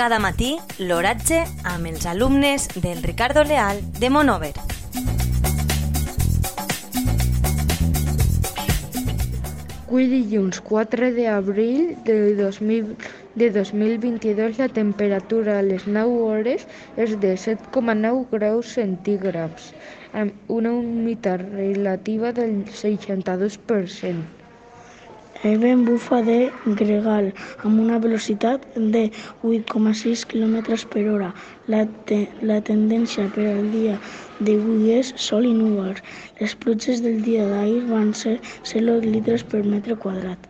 Cada matí l'oratge amb els alumnes del Ricardo Leal de Monover. Avui dilluns 4 d'abril de, 2000, de 2022 la temperatura a les 9 hores és de 7,9 graus centígrads amb una humitat relativa del 62%. El vent bufa de gregal amb una velocitat de 8,6 km per hora. La, te la tendència per al dia d'avui és sol i núvols. Les pluges del dia d'ahir van ser 0 litres per metre quadrat.